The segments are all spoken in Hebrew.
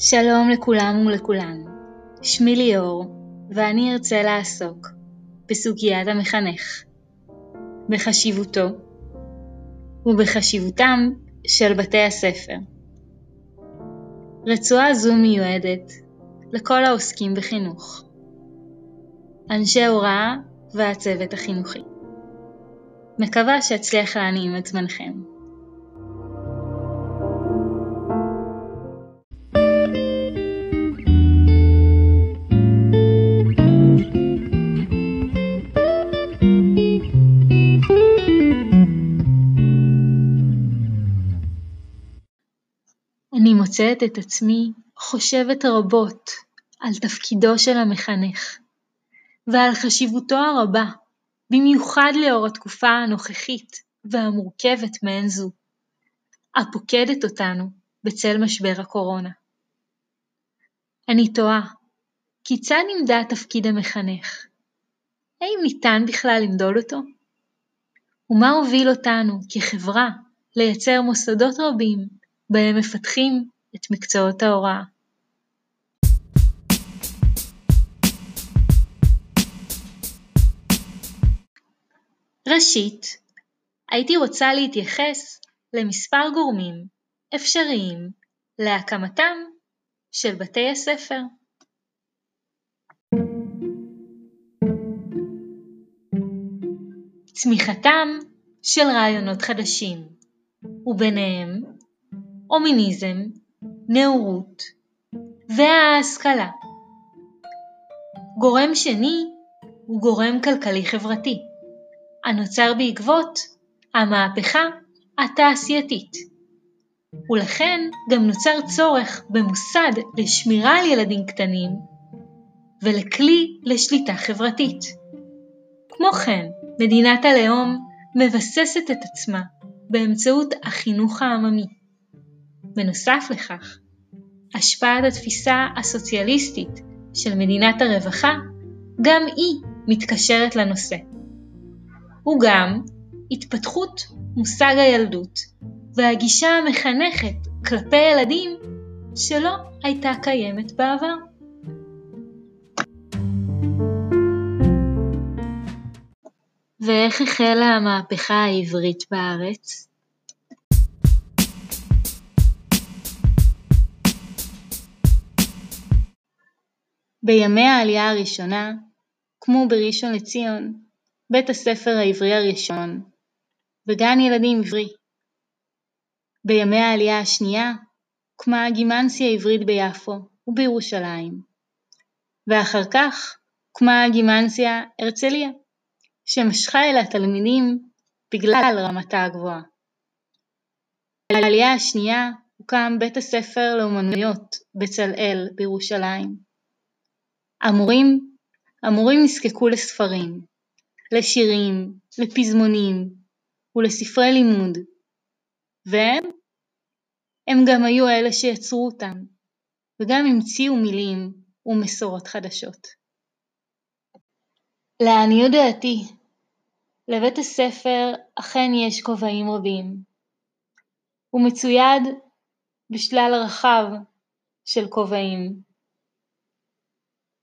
שלום לכולם ולכולן, שמי ליאור, ואני ארצה לעסוק בסוגיית המחנך, בחשיבותו ובחשיבותם של בתי הספר. רצועה זו מיועדת לכל העוסקים בחינוך, אנשי הוראה והצוות החינוכי. מקווה שאצליח להנעים את זמנכם. מוצאת את עצמי חושבת רבות על תפקידו של המחנך, ועל חשיבותו הרבה, במיוחד לאור התקופה הנוכחית והמורכבת מעין זו, הפוקדת אותנו בצל משבר הקורונה. אני תוהה, כיצד נמדד תפקיד המחנך? האם ניתן בכלל למדוד אותו? ומה הוביל אותנו כחברה לייצר מוסדות רבים בהם מפתחים את מקצועות ההוראה. ראשית, הייתי רוצה להתייחס למספר גורמים אפשריים להקמתם של בתי הספר. צמיחתם של רעיונות חדשים, וביניהם הומיניזם, נאורות וההשכלה. גורם שני הוא גורם כלכלי-חברתי, הנוצר בעקבות המהפכה התעשייתית. ולכן גם נוצר צורך במוסד לשמירה על ילדים קטנים ולכלי לשליטה חברתית. כמו כן, מדינת הלאום מבססת את עצמה באמצעות החינוך העממי. בנוסף לכך, השפעת התפיסה הסוציאליסטית של מדינת הרווחה גם היא מתקשרת לנושא. וגם התפתחות מושג הילדות והגישה המחנכת כלפי ילדים שלא הייתה קיימת בעבר. ואיך החלה המהפכה העברית בארץ? בימי העלייה הראשונה הוקמו בראשון לציון בית הספר העברי הראשון וגן ילדים עברי. בימי העלייה השנייה הוקמה הגימנסיה העברית ביפו ובירושלים, ואחר כך הוקמה הגימנסיה הרצליה, שמשכה אליה תלמידים בגלל רמתה הגבוהה. בעלייה השנייה הוקם בית הספר לאמנויות בצלאל בירושלים. המורים, המורים נזקקו לספרים, לשירים, לפזמונים ולספרי לימוד, והם, הם גם היו אלה שיצרו אותם, וגם המציאו מילים ומסורות חדשות. לעניות דעתי, לבית הספר אכן יש כובעים רבים. הוא מצויד בשלל רחב של כובעים,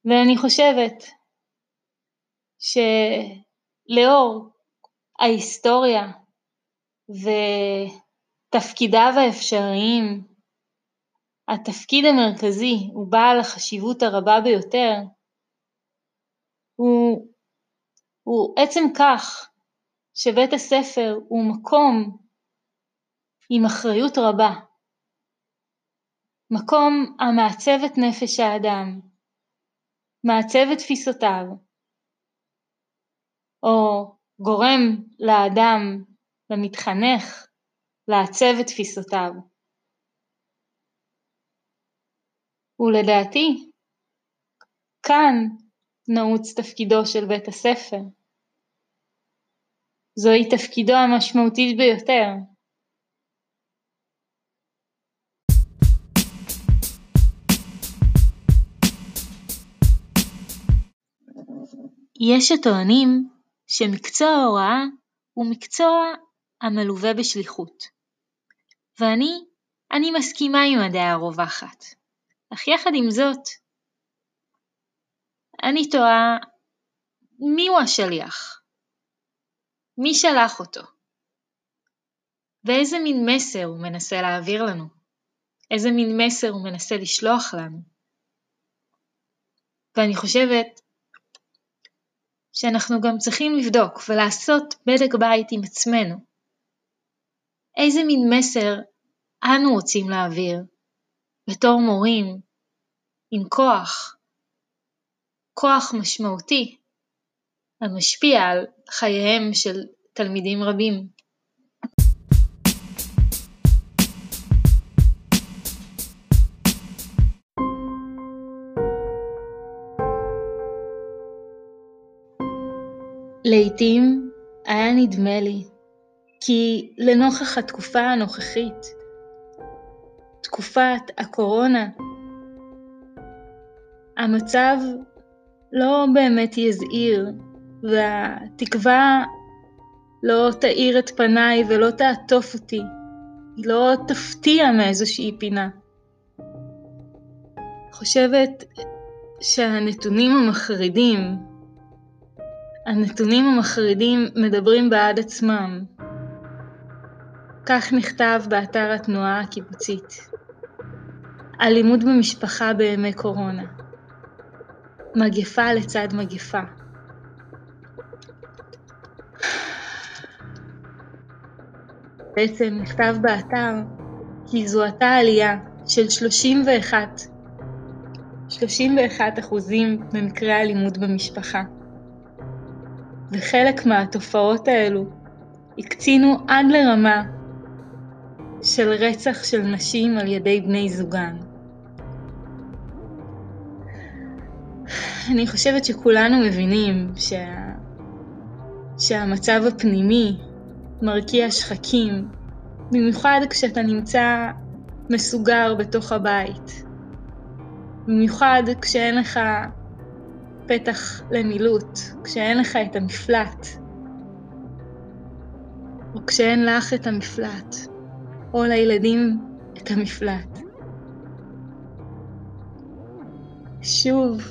ואני חושבת שלאור ההיסטוריה ותפקידיו האפשריים, התפקיד המרכזי ובעל החשיבות הרבה ביותר הוא, הוא עצם כך שבית הספר הוא מקום עם אחריות רבה, מקום המעצב את נפש האדם, מעצב את תפיסותיו, או גורם לאדם, למתחנך, לעצב את תפיסותיו. ולדעתי, כאן נעוץ תפקידו של בית הספר. זוהי תפקידו המשמעותית ביותר. יש הטוענים שמקצוע ההוראה הוא מקצוע המלווה בשליחות, ואני אני מסכימה עם הדעה הרווחת. אך יחד עם זאת, אני תוהה הוא השליח? מי שלח אותו? ואיזה מין מסר הוא מנסה להעביר לנו? איזה מין מסר הוא מנסה לשלוח לנו? ואני חושבת שאנחנו גם צריכים לבדוק ולעשות בדק בית עם עצמנו. איזה מין מסר אנו רוצים להעביר בתור מורים עם כוח, כוח משמעותי המשפיע על חייהם של תלמידים רבים. לעתים היה נדמה לי כי לנוכח התקופה הנוכחית, תקופת הקורונה, המצב לא באמת יזהיר, והתקווה לא תאיר את פניי ולא תעטוף אותי, היא לא תפתיע מאיזושהי פינה. חושבת שהנתונים המחרידים הנתונים המחרידים מדברים בעד עצמם. כך נכתב באתר התנועה הקיבוצית. אלימות במשפחה בימי קורונה. מגפה לצד מגפה. בעצם נכתב באתר כי זוהתה עלייה של 31, 31 אחוזים במקרי האלימות במשפחה. וחלק מהתופעות האלו הקצינו עד לרמה של רצח של נשים על ידי בני זוגן. אני חושבת שכולנו מבינים שה... שהמצב הפנימי מרקיע שחקים, במיוחד כשאתה נמצא מסוגר בתוך הבית. במיוחד כשאין לך פתח למילוט, כשאין לך את המפלט, או כשאין לך את המפלט, או לילדים את המפלט. שוב,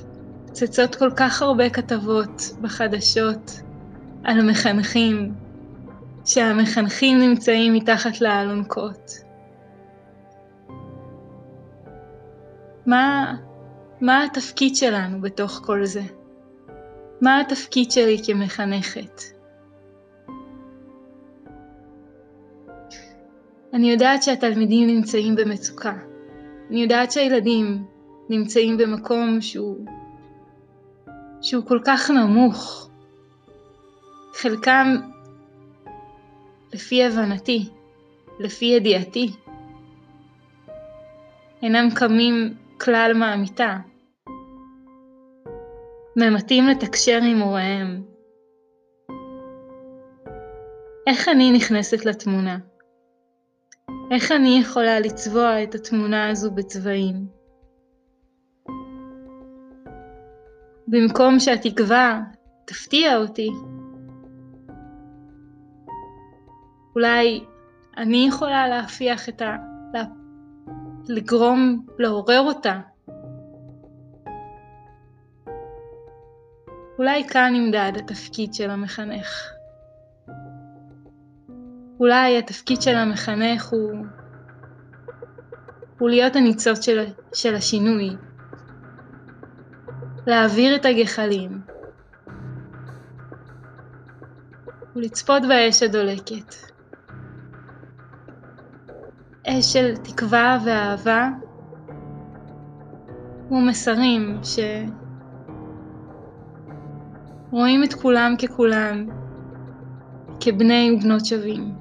צצות כל כך הרבה כתבות בחדשות על המחנכים, שהמחנכים נמצאים מתחת לאלונקות. מה, מה התפקיד שלנו בתוך כל זה? מה התפקיד שלי כמחנכת? אני יודעת שהתלמידים נמצאים במצוקה. אני יודעת שהילדים נמצאים במקום שהוא, שהוא כל כך נמוך. חלקם, לפי הבנתי, לפי ידיעתי, אינם קמים כלל מהמיטה. ממתים לתקשר עם הוריהם. איך אני נכנסת לתמונה? איך אני יכולה לצבוע את התמונה הזו בצבעים? במקום שהתקווה תפתיע אותי, אולי אני יכולה להפיח את ה... לגרום, לעורר אותה. אולי כאן נמדד התפקיד של המחנך. אולי התפקיד של המחנך הוא, הוא להיות הניצוץ של, של השינוי, להעביר את הגחלים ולצפות באש הדולקת. אש של תקווה ואהבה ומסרים שרואים את כולם ככולם, כבני ובנות שווים.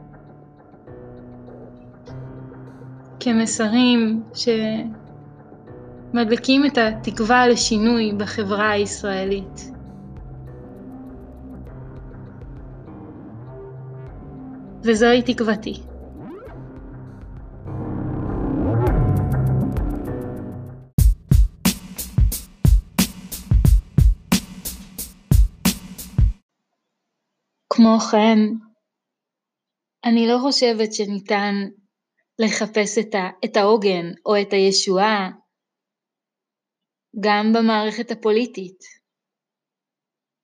כמסרים שמדליקים את התקווה לשינוי בחברה הישראלית. וזוהי תקוותי. כמו כן, אני לא חושבת שניתן לחפש את העוגן או את הישועה גם במערכת הפוליטית.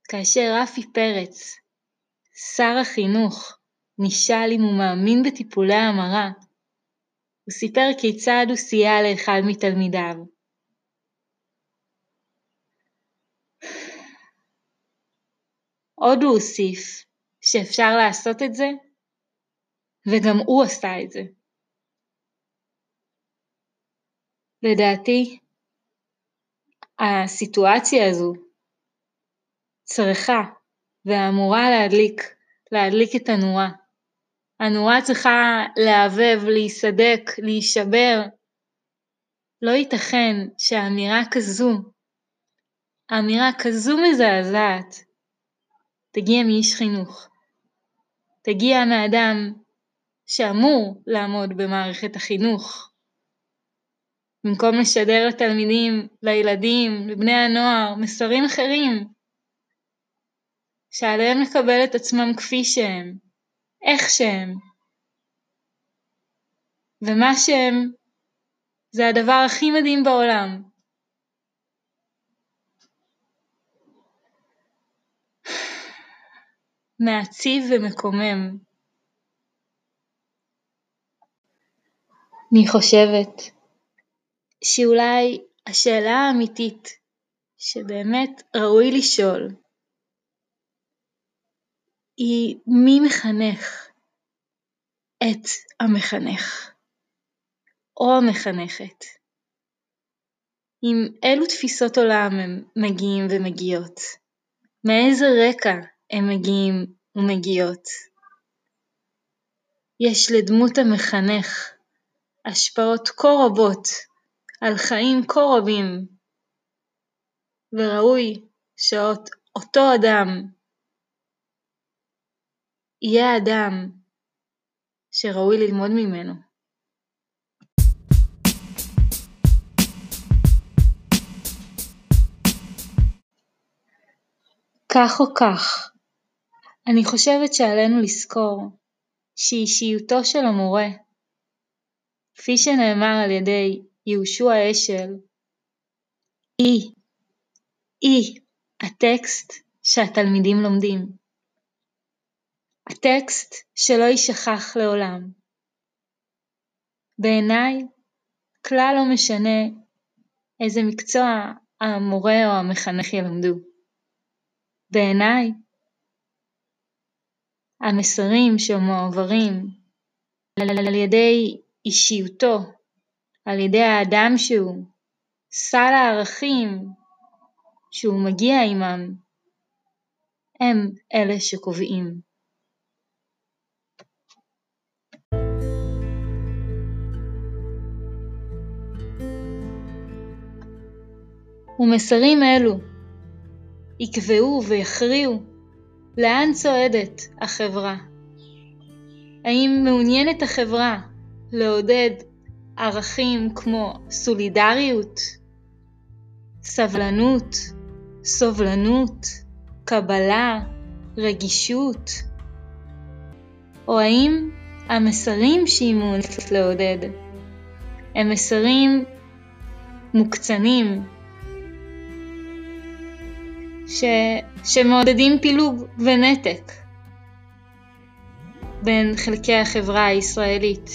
כאשר רפי פרץ, שר החינוך, נשאל אם הוא מאמין בטיפולי המרה, הוא סיפר כיצד הוא סייע לאחד מתלמידיו. עוד הוא הוסיף שאפשר לעשות את זה, וגם הוא עשה את זה. לדעתי, הסיטואציה הזו צריכה ואמורה להדליק, להדליק את הנורה. הנורה צריכה להבהב, להיסדק, להישבר. לא ייתכן שאמירה כזו, אמירה כזו מזעזעת, תגיע מאיש חינוך. תגיע מאדם שאמור לעמוד במערכת החינוך. במקום לשדר לתלמידים, לילדים, לבני הנוער, מסרים אחרים, שעליהם לקבל את עצמם כפי שהם, איך שהם. ומה שהם זה הדבר הכי מדהים בעולם. מעציב ומקומם. אני חושבת שאולי השאלה האמיתית שבאמת ראוי לשאול היא מי מחנך את המחנך או המחנכת. עם אילו תפיסות עולם הם מגיעים ומגיעות, מאיזה רקע הם מגיעים ומגיעות. יש לדמות המחנך השפעות כה רבות על חיים כה רבים, וראוי שאותו אדם יהיה אדם שראוי ללמוד ממנו. כך או כך, אני חושבת שעלינו לזכור שאישיותו של המורה, כפי שנאמר על ידי יהושע אשל, היא, היא הטקסט שהתלמידים לומדים. הטקסט שלא יישכח לעולם. בעיניי, כלל לא משנה איזה מקצוע המורה או המחנך ילמדו. בעיניי, המסרים שמועברים על ידי אישיותו, על ידי האדם שהוא, סל הערכים שהוא מגיע עמם, הם אלה שקובעים. ומסרים אלו יקבעו ויכריעו לאן צועדת החברה. האם מעוניינת החברה לעודד ערכים כמו סולידריות, סבלנות, סובלנות, קבלה, רגישות? או האם המסרים שהיא מעוניינת לעודד הם מסרים מוקצנים, ש... שמעודדים פילוג ונתק בין חלקי החברה הישראלית.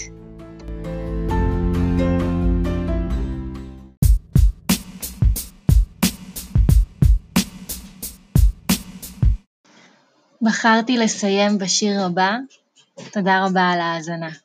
בחרתי לסיים בשיר הבא, תודה רבה על ההאזנה.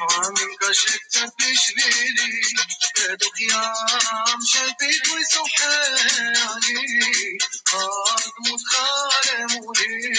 عمرك شفت بجميلي يدك يا عم شبيت وسحاني قد متخالموني